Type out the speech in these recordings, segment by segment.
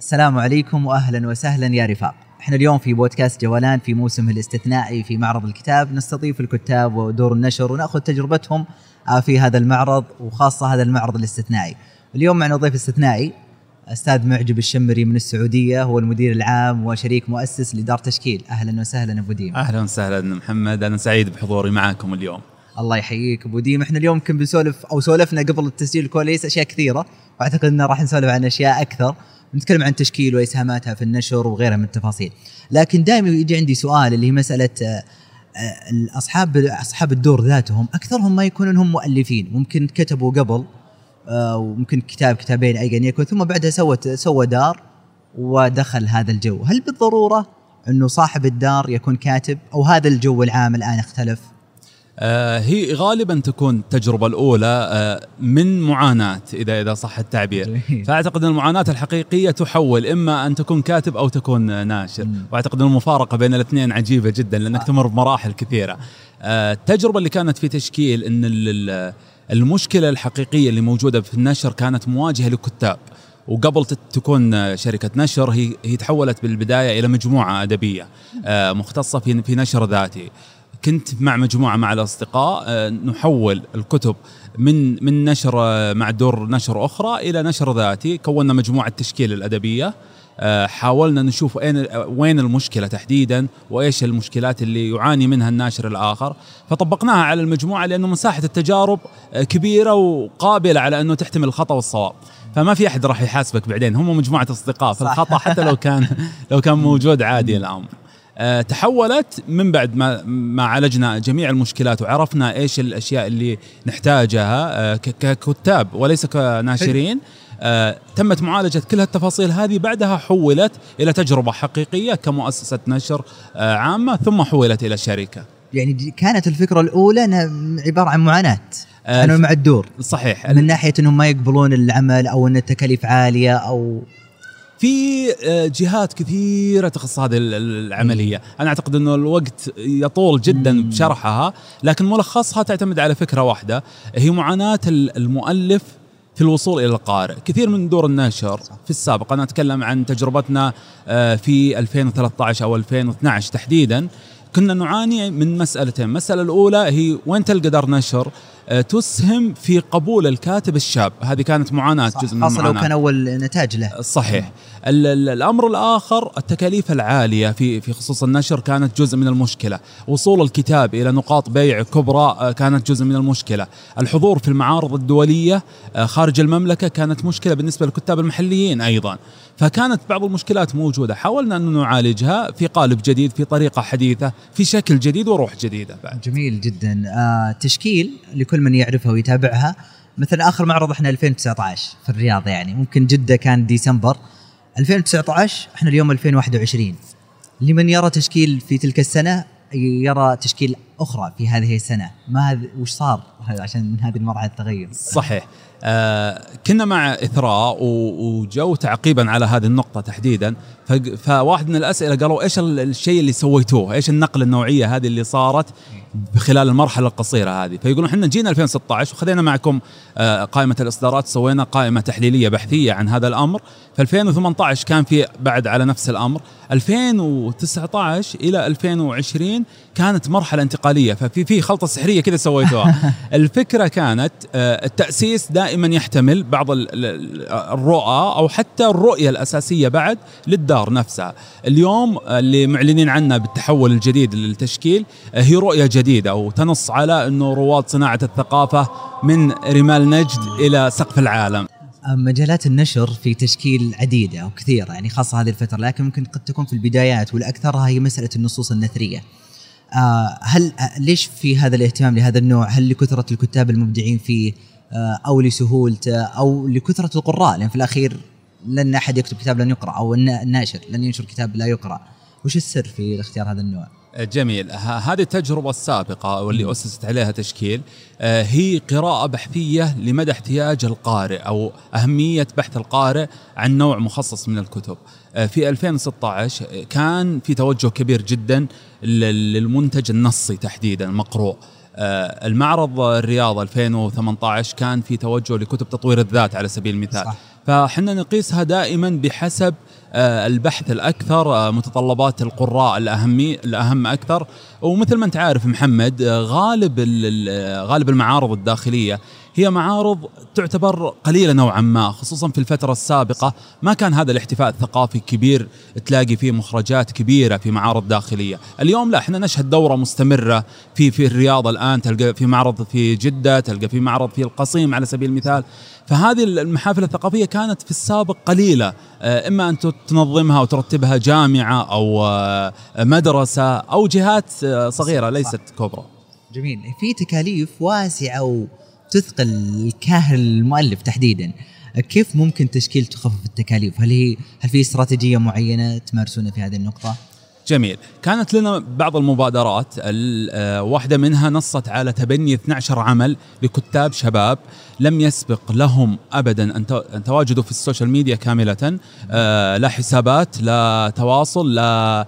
السلام عليكم واهلا وسهلا يا رفاق. إحنا اليوم في بودكاست جولان في موسمه الاستثنائي في معرض الكتاب. نستضيف الكتاب ودور النشر ونأخذ تجربتهم آه، في هذا المعرض وخاصة هذا المعرض الاستثنائي. اليوم معنا ضيف استثنائي أستاذ معجب الشمري من السعودية هو المدير العام وشريك مؤسس لدار تشكيل. أهلا وسهلا أبو ديم. أهلا وسهلا محمد أنا سعيد بحضوري معكم اليوم. الله يحييك أبو ديم. إحنا اليوم يمكن بنسولف أو سولفنا قبل التسجيل الكواليس أشياء كثيرة وأعتقد انه راح نسولف عن أشياء أكثر. نتكلم عن تشكيل واسهاماتها في النشر وغيرها من التفاصيل. لكن دائما يجي عندي سؤال اللي هي مسألة آه، آه، اصحاب أصحاب الدور ذاتهم أكثرهم ما يكونون هم مؤلفين. ممكن كتبوا قبل آه، وممكن كتاب كتابين ايا يكن ثم بعدها سوت سوى دار ودخل هذا الجو. هل بالضرورة أنه صاحب الدار يكون كاتب أو هذا الجو العام الآن اختلف؟ هي غالبا تكون التجربه الأولى آه من معاناة اذا إذا صح التعبير. فأعتقد إن المعاناة الحقيقية تحول إما أن تكون كاتب أو تكون ناشر. وأعتقد إن المفارقة بين الاثنين عجيبة جدا لأنك آه. تمر بمراحل كثيرة. آه التجربة اللي كانت في تشكيل إن المشكلة الحقيقية اللي موجودة في النشر كانت مواجهة لكتاب وقبل تكون شركة نشر هي هي تحولت مجموعة أدبية آه، مختصة في في نشر ذاتي. كنت مع مجموعة مع الأصدقاء آه، نحول الكتب من من نشر آه، مع دور نشر أخرى إلى نشر ذاتي. كونا مجموعة تشكيل الأدبية آه، حاولنا نشوف وين وين المشكلة تحديدا وإيش المشكلات اللي يعاني منها الناشر الآخر. فطبقناها على المجموعة لأنه مساحه التجارب كبيرة وقابلة على أنه تحتمل الخطأ والصواب. فما في أحد راح يحاسبك بعدين هم مجموعة أصدقاء فالخطأ حتى لو كان لو كان موجود عادي الامر تحولت من بعد ما ما عالجنا جميع المشكلات وعرفنا إيش الأشياء اللي نحتاجها أه ككتاب وليس كناشرين آه تمت معالجة كل هالتفاصيل هذه بعدها حولت إلى تجربة حقيقية كمؤسسة نشر آه عامة ثم حولت إلى شركة. يعني كانت الفكرة الأولى عبارة عن معاناة آه كانوا مع الدور. صحيح. من ناحية أنهم ما يقبلون العمل أو أن التكاليف عالية أو في آه، جهات كثيرة تخص هذه العملية. أنا أعتقد أنه الوقت يطول جدا بشرحها لكن ملخصها تعتمد على فكرة واحدة هي معاناة المؤلف في الوصول إلى القارئ، كثير من دور النشر في السابق أنا أتكلم عن تجربتنا آه، في 2013 أو 2012 تحديدا كنا نعاني من مسألتين، المسألة الأولى هي وين تلقى دار نشر؟ تسهم في قبول الكاتب الشاب. هذه كانت معاناة جزء من المعاناة. لو كان أول نتاج له. صحيح. الأمر الآخر التكاليف العالية في في خصوص النشر كانت جزء من المشكلة. وصول الكتاب إلى نقاط بيع كبرى آه، كانت جزء من المشكلة. الحضور في المعارض الدولية آه، خارج المملكة كانت مشكلة بالنسبة للكتاب المحليين أيضا. فكانت بعض المشكلات موجودة. حاولنا أن نعالجها في قالب جديد في طريقة حديثة في شكل جديد وروح جديدة بعد. جميل جدا. آه تشكيل لكل من يعرفها ويتابعها. مثلا آخر معرض إحنا 2019 في الرياض يعني. ممكن جدة كان ديسمبر. 2019 إحنا اليوم 2021 لمن يرى تشكيل في تلك السنة يرى تشكيل أخرى في هذه السنة. ما هذ وش صار عشان هذه المرحله التغير؟ صحيح. آه كنا مع إثراء وجو تعقيبا على هذه النقطة تحديدا. فواحد من الأسئلة قالوا إيش الشيء اللي سويتوه؟ إيش النقلة النوعية هذه اللي صارت خلال المرحلة القصيرة هذه؟ فيقولون إحنا جينا 2016 وخذينا معكم آه قائمة الإصدارات سوينا قائمة تحليلية بحثية عن هذا الأمر، في 2018 كان في بعد على نفس الأمر، 2019 إلى 2020 كانت مرحلة انتقالية. ففي في خلطة سحرية كذا سويتوها. الفكرة كانت آه، التأسيس دائما يحتمل بعض الرؤى أو حتى الرؤية الأساسية بعد للدار نفسها. اليوم اللي معلنين عنها بالتحول الجديد للتشكيل آه، هي رؤية جديدة وتنص على إنه رواد صناعة الثقافة من رمال نجد إلى سقف العالم. مجالات النشر في تشكيل عديدة وكثيرة يعني خاصة هذه الفترة لكن ممكن قد تكون في البدايات والأكثرها هي مسألة النصوص النثرية. آه هل آه ليش في هذا الاهتمام لهذا النوع؟ هل لكثرة الكتاب المبدعين فيه آه أو لسهولته أو لكثرة القراء لأن في الأخير لن أحد يكتب كتاب لن يقرأ أو الناشر لن ينشر كتاب لا يقرأ. وش السر في اختيار هذا النوع؟ جميل. هذه التجربة السابقة واللي أسست عليها تشكيل. آه، هي قراءة بحثية لمدى احتياج القارئ أو أهمية بحث القارئ عن نوع مخصص من الكتب. آه، في 2016 كان في توجه كبير جدا للمنتج النصي تحديدا المقروء آه، المعرض الرياض 2018 كان في توجه لكتب تطوير الذات على سبيل المثال صح. فحنا نقيسها دائما بحسب آه، البحث الأكثر آه، متطلبات القراء الأهمي الأهم أكثر ومثل ما أنت عارف محمد آه، غالب غالب المعارض الداخلية هي معارض تعتبر قليلة نوعا ما خصوصا في الفترة السابقة. ما كان هذا الاحتفاء الثقافي كبير تلاقي فيه مخرجات كبيرة في معارض داخلية. اليوم لا إحنا نشهد دورة مستمرة في في الرياض الآن تلقى في معرض في جدة تلقى في معرض في القصيم على سبيل المثال. فهذه المحافل الثقافية كانت في السابق قليلة. آه، إما أن تنظمها وترتبها جامعة أو آه، مدرسة أو جهات آه، صغيرة ليست كبرى. جميل. في تكاليف واسعة تثقل الكاهل المؤلف تحديدا. كيف ممكن تشكيل تخفف التكاليف؟ هل هي هل في استراتيجية معينة تمارسونها في هذه النقطة؟ جميل. كانت لنا بعض المبادرات. آه، واحدة منها نصت على تبني 12 عمل لكتاب شباب لم يسبق لهم أبدا أن تواجدوا في السوشيال ميديا كاملة. آه، لا حسابات لا تواصل لا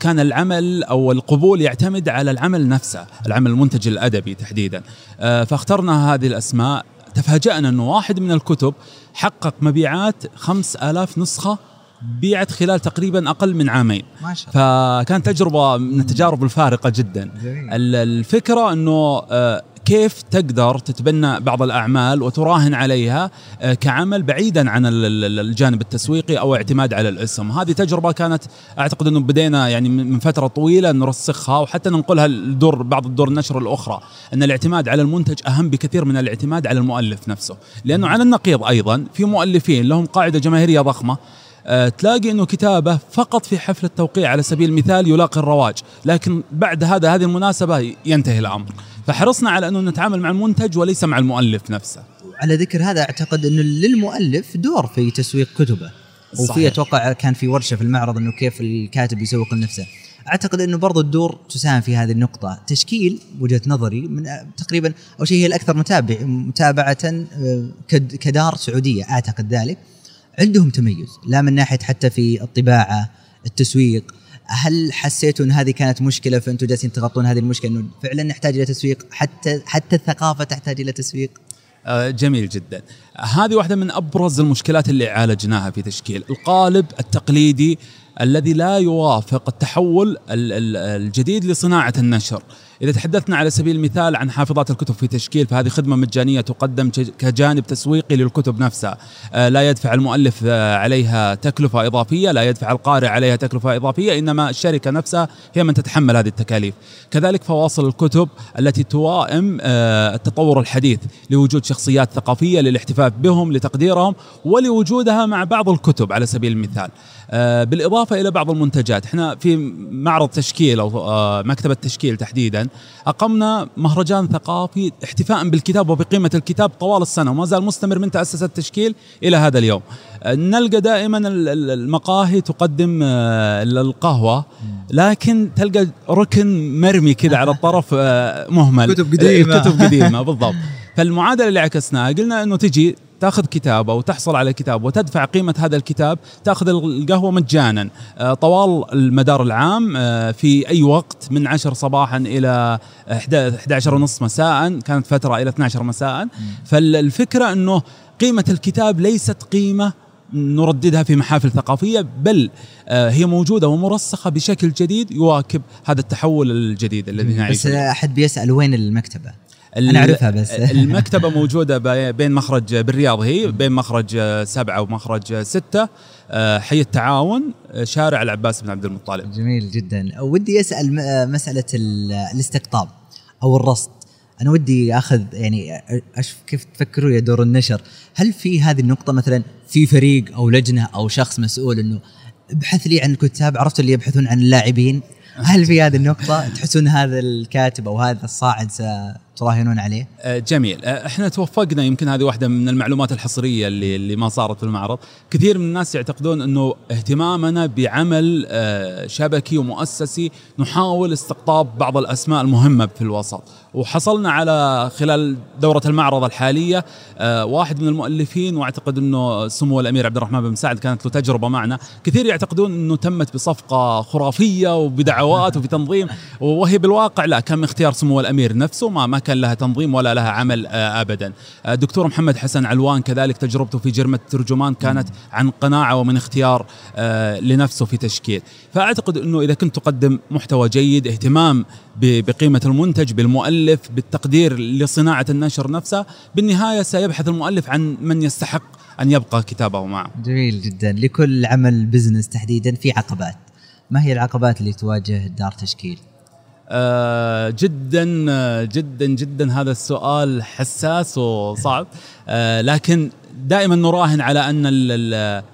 كان العمل أو القبول يعتمد على العمل نفسه، العمل المنتج الأدبي تحديدا. آه، فاخترنا هذه الأسماء تفاجأنا انه واحد من الكتب حقق مبيعات 5000 نسخة بيعت خلال تقريبا أقل من عامين ما شاء الله فكانت تجربة من التجارب الفارقة جدا جميل. الفكرة أنه آه، كيف تقدر تتبنى بعض الأعمال وتراهن عليها آه، كعمل بعيدا عن الجانب التسويقي أو اعتماد على الاسم. هذه تجربة كانت أعتقد إنه بدينا يعني من فترة طويلة نرسخها وحتى ننقلها لدور بعض الدور النشر الأخرى أن الاعتماد على المنتج أهم بكثير من الاعتماد على المؤلف نفسه. لأنه على النقيض أيضا في مؤلفين لهم قاعدة جماهيرية ضخمة تلاقي إنه كتابه فقط في حفل التوقيع على سبيل المثال يلاقي الرواج لكن بعد هذا هذه المناسبة ينتهي الأمر. فحرصنا على أنه نتعامل مع المنتج وليس مع المؤلف نفسه. على ذكر هذا أعتقد إنه للمؤلف دور في تسويق كتبه. وفي أتوقع كان في ورشة في المعرض إنه كيف الكاتب يسوق لنفسه. أعتقد إنه برضو الدور تساهم في هذه النقطة. تشكيل وجهة نظري من تقريبا أو شيء هي الأكثر متابع متابعة آه، كدار سعودية. أعتقد ذلك. عندهم تميز لا من ناحية حتى في الطباعة التسويق. هل حسيتوا إن هذه كانت مشكلة فانتم جالسين تغطون هذه المشكلة إنه فعلا نحتاج إلى تسويق؟ حتى حتى الثقافة تحتاج إلى تسويق؟ آه جميل جدا. هذه واحدة من أبرز المشكلات اللي عالجناها في تشكيل. القالب التقليدي الذي لا يوافق التحول الجديد لصناعة النشر. إذا تحدثنا على سبيل المثال عن حافظات الكتب في تشكيل فهذه خدمة مجانية تقدم كجانب تسويقي للكتب نفسها. آه، لا يدفع المؤلف آه، عليها تكلفة إضافية لا يدفع القارئ عليها تكلفة إضافية إنما الشركة نفسها هي من تتحمل هذه التكاليف. كذلك فواصل الكتب التي توائم آه، التطور الحديث لوجود شخصيات ثقافية للاحتفاء بهم لتقديرهم ولوجودها مع بعض الكتب على سبيل المثال. بالإضافة إلى بعض المنتجات. إحنا في معرض تشكيل أو مكتبة تشكيل تحديدا أقمنا مهرجان ثقافي احتفاء بالكتاب وبقيمة الكتاب طوال السنة وما زال مستمر من تأسس التشكيل إلى هذا اليوم. نلقى دائما المقاهي تقدم آه، القهوة لكن تلقى ركن مرمي كذا على الطرف آه، مهمل. كتب قديمة. كتب قديمة بالضبط. فالمعادلة اللي عكسناها قلنا أنه تجي تاخذ كتاب أو تحصل على كتاب وتدفع قيمة هذا الكتاب تاخذ القهوة مجانا. آه، طوال المدار العام آه، في أي وقت من 10 صباحا إلى 11 ونص مساء كانت فترة إلى 12 مساء. فالفكرة إنه قيمة الكتاب ليست قيمة نرددها في محافل ثقافية بل آه، هي موجودة ومرسخة بشكل جديد يواكب هذا التحول الجديد الذي نعيشه بس أحد بيسأل وين المكتبة؟ أنا أعرفها بس. المكتبة موجودة بين مخرج بالرياض هي بين مخرج سبعة ومخرج ستة آه، حي التعاون آه، شارع العباس بن عبد المطلب. جميل جدا. ودي أسأل مسألة الاستقطاب أو الرصد. أنا ودي أخذ يعني أشوف كيف تفكروا يا دور النشر؟ هل في هذه النقطة مثلا في فريق أو لجنة أو شخص مسؤول إنه ابحث لي عن الكتاب عرفت اللي يبحثون عن اللاعبين؟ هل في هذه النقطة؟ تحسون هذا الكاتب أو هذا الصاعد ستراهنون عليه؟ آه، جميل. آه، إحنا توفقنا يمكن هذه واحدة من المعلومات الحصرية اللي اللي ما صارت في المعرض. كثير من الناس يعتقدون أنه اهتمامنا بعمل آه، شبكي ومؤسسي نحاول استقطاب بعض الأسماء المهمة في الوسط. وحصلنا على خلال دورة المعرض الحالية واحد من المؤلفين وأعتقد إنه سمو الأمير عبد الرحمن بن مساعد كانت له تجربة معنا، كثير يعتقدون إنه تمت بصفقة خرافية وبدعوات وفي تنظيم وهي بالواقع لا كان اختيار سمو الأمير نفسه ما ما كان لها تنظيم ولا لها عمل آه، ابدا. آه، دكتور محمد حسن علوان كذلك تجربته في جرمه الترجمان كانت عن قناعة ومن اختيار آه، لنفسه في تشكيل. فأعتقد إنه إذا كنت تقدم محتوى جيد اهتمام بقيمة المنتج بالمؤلف بالتقدير لصناعة النشر نفسها بالنهاية سيبحث المؤلف عن من يستحق أن يبقى كتابه معه. جميل جدا. لكل عمل بزنس تحديدا في عقبات. ما هي العقبات اللي تواجه دار تشكيل؟ آه جدا آه، جدا جدا هذا السؤال حساس وصعب. آه لكن دائما نراهن على أن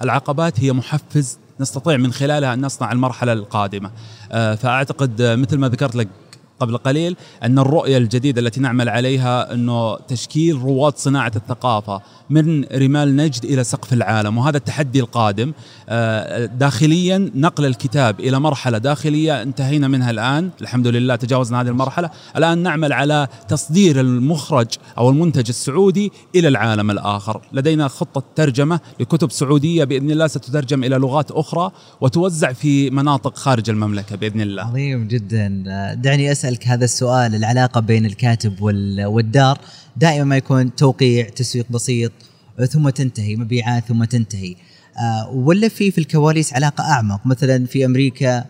العقبات هي محفز نستطيع من خلالها أن نصنع المرحلة القادمة. فأعتقد مثل ما ذكرت لك قبل قليل أن الرؤية الجديدة التي نعمل عليها أنه تشكيل رواد صناعة الثقافة من رمال نجد إلى سقف العالم وهذا التحدي القادم. داخليا نقل الكتاب إلى مرحلة داخلية انتهينا منها الآن. الحمد لله تجاوزنا هذه المرحلة. الآن نعمل على تصدير المخرج أو المنتج السعودي إلى العالم الآخر. لدينا خطة ترجمة لكتب سعودية بإذن الله ستترجم إلى لغات أخرى وتوزع في مناطق خارج المملكة بإذن الله. عظيم جدا. دعني أسألك هذا السؤال العلاقة بين الكاتب والدار. دائما ما يكون توقيع تسويق بسيط ثم تنتهي مبيعات ثم تنتهي. آه، ولا في في الكواليس علاقة أعمق؟ مثلا في أمريكا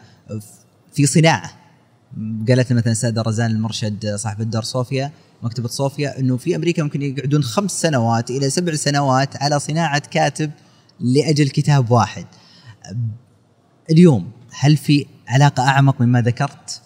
في صناعة. قالت مثلا السيده رزان المرشد صاحب الدار صوفيا مكتبة صوفيا إنه في أمريكا ممكن يقعدون خمس سنوات إلى سبع سنوات على صناعة كاتب لأجل كتاب واحد. اليوم هل في علاقة أعمق مما ذكرت؟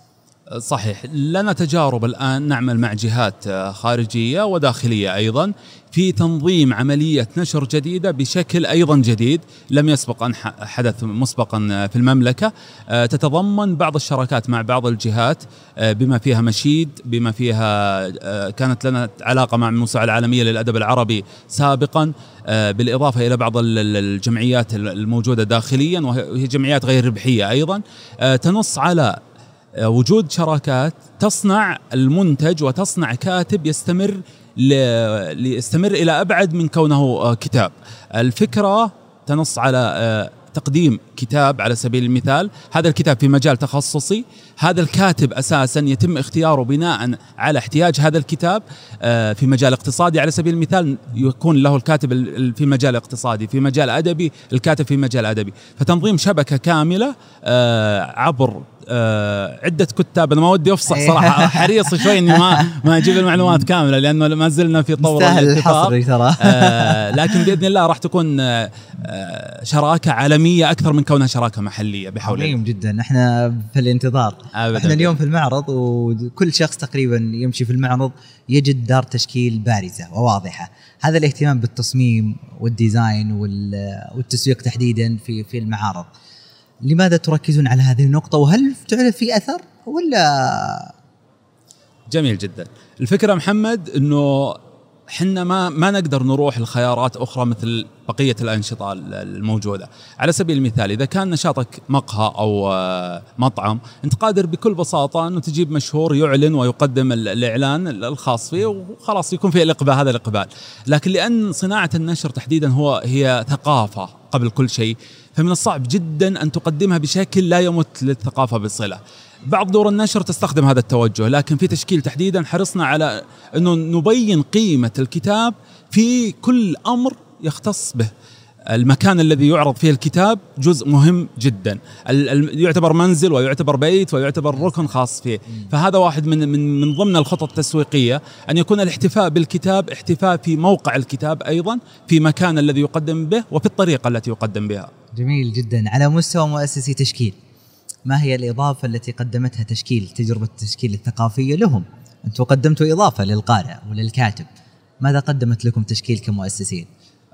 صحيح. لنا تجارب الآن نعمل مع جهات خارجية وداخلية أيضا في تنظيم عملية نشر جديدة بشكل أيضا جديد. لم يسبق أن حدث مسبقا في المملكة. آه، تتضمن بعض الشراكات مع بعض الجهات آه، بما فيها مشيد بما فيها آه، كانت لنا علاقة مع الموسوعة العالمية للأدب العربي سابقا بالإضافة إلى بعض الجمعيات الموجودة داخليا وهي جمعيات غير ربحية أيضا. تنص على وجود شراكات تصنع المنتج وتصنع كاتب يستمر ليستمر إلى أبعد من كونه آه، كتاب. الفكرة تنص على آه، تقديم كتاب على سبيل المثال. هذا الكتاب في مجال تخصصي. هذا الكاتب أساسا يتم اختياره بناء على احتياج هذا الكتاب آه، في مجال اقتصادي. على سبيل المثال يكون له الكاتب في مجال اقتصادي في مجال أدبي الكاتب في مجال أدبي. فتنظيم شبكة كاملة عبر عدة كتاب. أنا ما ودي أفصح إيه. صراحة. حريص شوي إني ما ما أجيب المعلومات كاملة لأنه ما زلنا في طور الحصري ترى. آه لكن بإذن الله راح تكون آه شراكة عالمية أكثر من كونها شراكة محلية بحول عظيم جدا. إحنا في الانتظار. أبداً. إحنا اليوم في المعرض وكل شخص تقريبا يمشي في المعرض يجد دار تشكيل بارزة وواضحة. هذا الاهتمام بالتصميم والديزاين والتسويق تحديدا في في المعارض. لماذا تركزون على هذه النقطة؟ وهل تعرف في أثر ولا؟ جميل جدا. الفكرة محمد أنه حنا ما ما نقدر نروح لخيارات أخرى مثل بقية الأنشطة الموجودة، على سبيل المثال إذا كان نشاطك مقهى أو آه، مطعم، أنت قادر بكل بساطة إنه تجيب مشهور يعلن ويقدم الإعلان الخاص فيه وخلاص يكون في الإقبال هذا الإقبال، لكن لأن صناعة النشر تحديدا هو هي ثقافة قبل كل شيء، فمن الصعب جدا أن تقدمها بشكل لا يمت للثقافة بصلة. بعض دور النشر تستخدم هذا التوجه لكن في تشكيل تحديدا حرصنا على أنه نبين قيمة الكتاب في كل أمر يختص به المكان الذي يعرض فيه الكتاب جزء مهم جدا. يعتبر منزل ويعتبر بيت ويعتبر ركن خاص فيه. فهذا واحد من من من ضمن الخطط التسويقية أن يكون الاحتفاء بالكتاب احتفاء في موقع الكتاب أيضا في مكان الذي يقدم به وفي الطريقة التي يقدم بها. جميل جدا. على مستوى مؤسسي تشكيل ما هي الإضافة التي قدمتها تشكيل تجربة التشكيل الثقافية لهم؟ أنتم قدمتوا إضافة للقارئ وللكاتب. ماذا قدمت لكم تشكيل كمؤسسين؟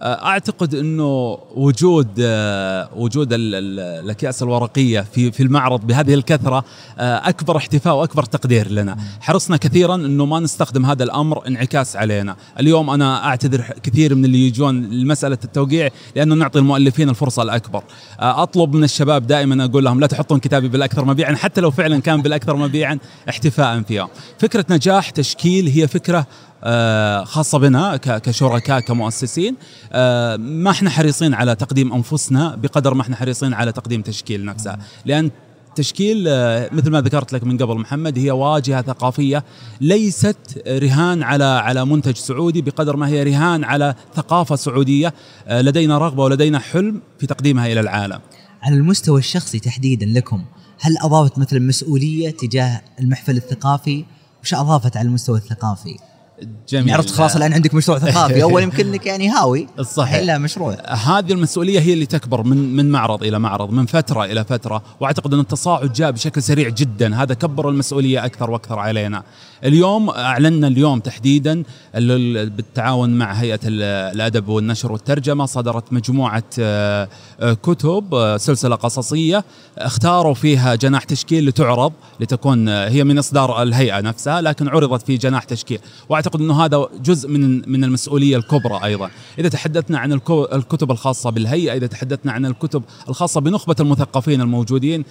أعتقد إنه وجود آه، وجود الأكياس الورقية في في المعرض بهذه الكثرة آه، أكبر احتفاء وأكبر تقدير لنا، حرصنا كثيرا إنه ما نستخدم هذا الأمر انعكاس علينا، اليوم أنا أعتذر كثير من اللي يجون لمسألة التوقيع لأنه نعطي المؤلفين الفرصة الأكبر. أطلب من الشباب دائما أقول لهم لا تحطون كتابي بالأكثر مبيعا حتى لو فعلا كان بالأكثر مبيعا احتفاء فيها. فكرة نجاح تشكيل هي فكرة آه، خاصة بنا كشركاء كمؤسسين آه، ما إحنا حريصين على تقديم أنفسنا بقدر ما إحنا حريصين على تقديم تشكيل نفسها لأن التشكيل آه، مثل ما ذكرت لك من قبل محمد هي واجهة ثقافية ليست رهان على على منتج سعودي بقدر ما هي رهان على ثقافة سعودية لدينا رغبة ولدينا حلم في تقديمها إلى العالم. على المستوى الشخصي تحديدا لكم هل أضافت مثلا مسؤولية تجاه المحفل الثقافي؟ وش أضافت على المستوى الثقافي؟ جميل. يعني عرفت خلاص الآن عندك مشروع ثقافي. أول يمكن إنك يعني هاوي. صحيح. إلا مشروع. هذه المسؤولية هي اللي تكبر من من معرض إلى معرض من فترة إلى فترة. وأعتقد أن التصاعد جاء بشكل سريع جدا. هذا كبر المسؤولية أكثر وأكثر علينا. اليوم أعلنا اليوم تحديدا بالتعاون مع هيئة الأدب والنشر والترجمة. صدرت مجموعة آه، آه، كتب آه، سلسلة قصصية اختاروا فيها جناح تشكيل لتعرض لتكون هي من إصدار الهيئة نفسها لكن عرضت في جناح تشكيل. واعتقد إنه هذا جزء من من المسؤولية الكبرى أيضا. إذا تحدثنا عن الكتب الخاصة بالهيئة إذا تحدثنا عن الكتب الخاصة بنخبة المثقفين الموجودين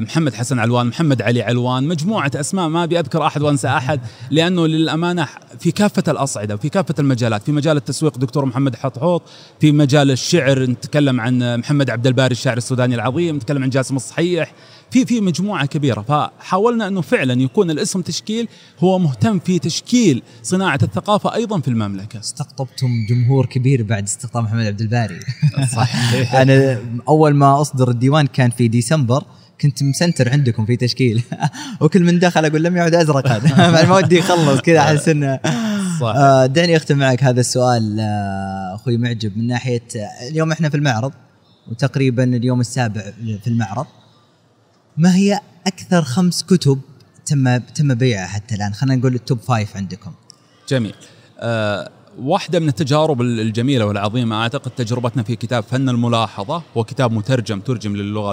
محمد حسن علوان محمد علي علوان مجموعة أسماء ما أبي أذكر أحد وأنسى أحد لأنه للأمانة في كافة الأصعدة وفي كافة المجالات في مجال التسويق دكتور محمد حطحوط في مجال الشعر نتكلم عن محمد عبد الباري الشاعر السوداني العظيم نتكلم عن جاسم الصحيح في في مجموعة كبيرة. فحاولنا أنه فعلا يكون الاسم تشكيل هو مهتم في تشكيل صناعة الثقافة أيضا في المملكة. استقطبتم جمهور كبير بعد استقطاب محمد عبد الباري. صح أنا أول ما أصدر الديوان كان في ديسمبر كنت مسنتر عندكم في تشكيل. وكل من دخل أقول لم يعد أزرق هذا. ما ودي يخلص كذا أحس انه صح. آه دعني أختم معك هذا السؤال آه أخوي معجب. من ناحية آه، اليوم إحنا في المعرض وتقريبا اليوم السابع في المعرض. ما هي أكثر خمس كتب تم تم بيعها حتى الآن؟ خلينا نقول ال top five عندكم. جميل. آه واحدة من التجارب الجميلة والعظيمة أعتقد تجربتنا في كتاب فن الملاحظة هو كتاب مترجم ترجم للغة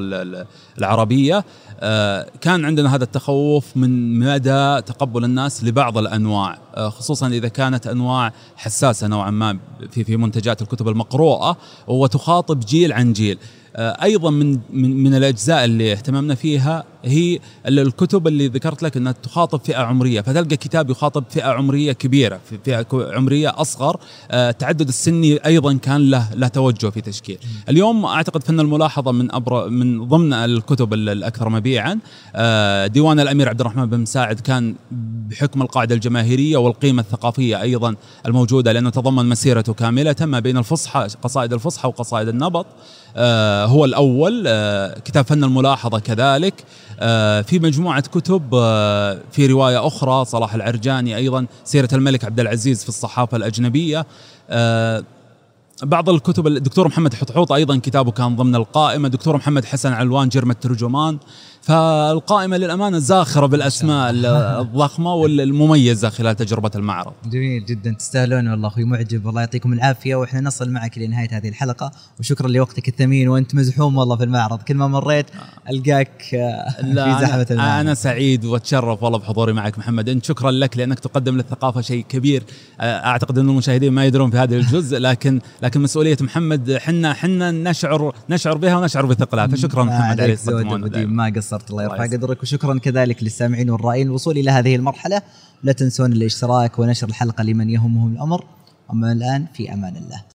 العربية. آه، كان عندنا هذا التخوف من مدى تقبل الناس لبعض الأنواع آه، خصوصا إذا كانت أنواع حساسة نوعا ما في في منتجات الكتب المقروءة وتخاطب جيل عن جيل. أيضا من من, من الأجزاء اللي اهتممنا فيها هي الكتب اللي ذكرت لك إنها تخاطب فئة عمرية فتلقى كتاب يخاطب فئة عمرية كبيرة فئة عمرية أصغر التعدد آه، السني أيضا كان له له توجه في تشكيل. اليوم أعتقد فن الملاحظة من ابر من ضمن الكتب الأكثر مبيعا آه، ديوان الأمير عبد الرحمن بن مساعد كان بحكم القاعدة الجماهيرية والقيمة الثقافية أيضا الموجودة لأنه تضمن مسيرته كاملة ما بين الفصحى قصائد الفصحى وقصائد النبط. آه، هو الأول آه، كتاب فن الملاحظة كذلك. في مجموعة كتب في رواية أخرى صلاح العرجاني أيضا سيرة الملك عبد العزيز في الصحافة الأجنبية. بعض الكتب الدكتور محمد حطحوط أيضا كتابه كان ضمن القائمة دكتور محمد حسن علوان جرم الترجمان. فالقائمة للأمانة زاخره بالأسماء الضخمة والمميزة خلال تجربة المعرض. جميل جدا. تستاهلون والله. أخوي معجب الله يعطيكم العافية. وإحنا نصل معك لنهاية هذه الحلقة. وشكرا لوقتك الثمين. وأنت مزحوم والله في المعرض. كل ما مريت ألقاك آه، في زحمة المعرض. أنا سعيد وأتشرف والله بحضوري معك محمد. انت شكرا لك لأنك تقدم للثقافة شيء كبير. آه، أعتقد أن المشاهدين ما يدرون في هذا الجزء لكن لكن مسؤولية محمد حنا حنا نشعر نشعر بها ونشعر بثقلها. فشكرا محمد عليك ما قصرت. قصرت الله يرفع قدرك وشكرا كذلك للسامعين والرائين الوصول إلى هذه المرحلة لا تنسون الاشتراك ونشر الحلقة لمن يهمهم الأمر. أما الآن في أمان الله.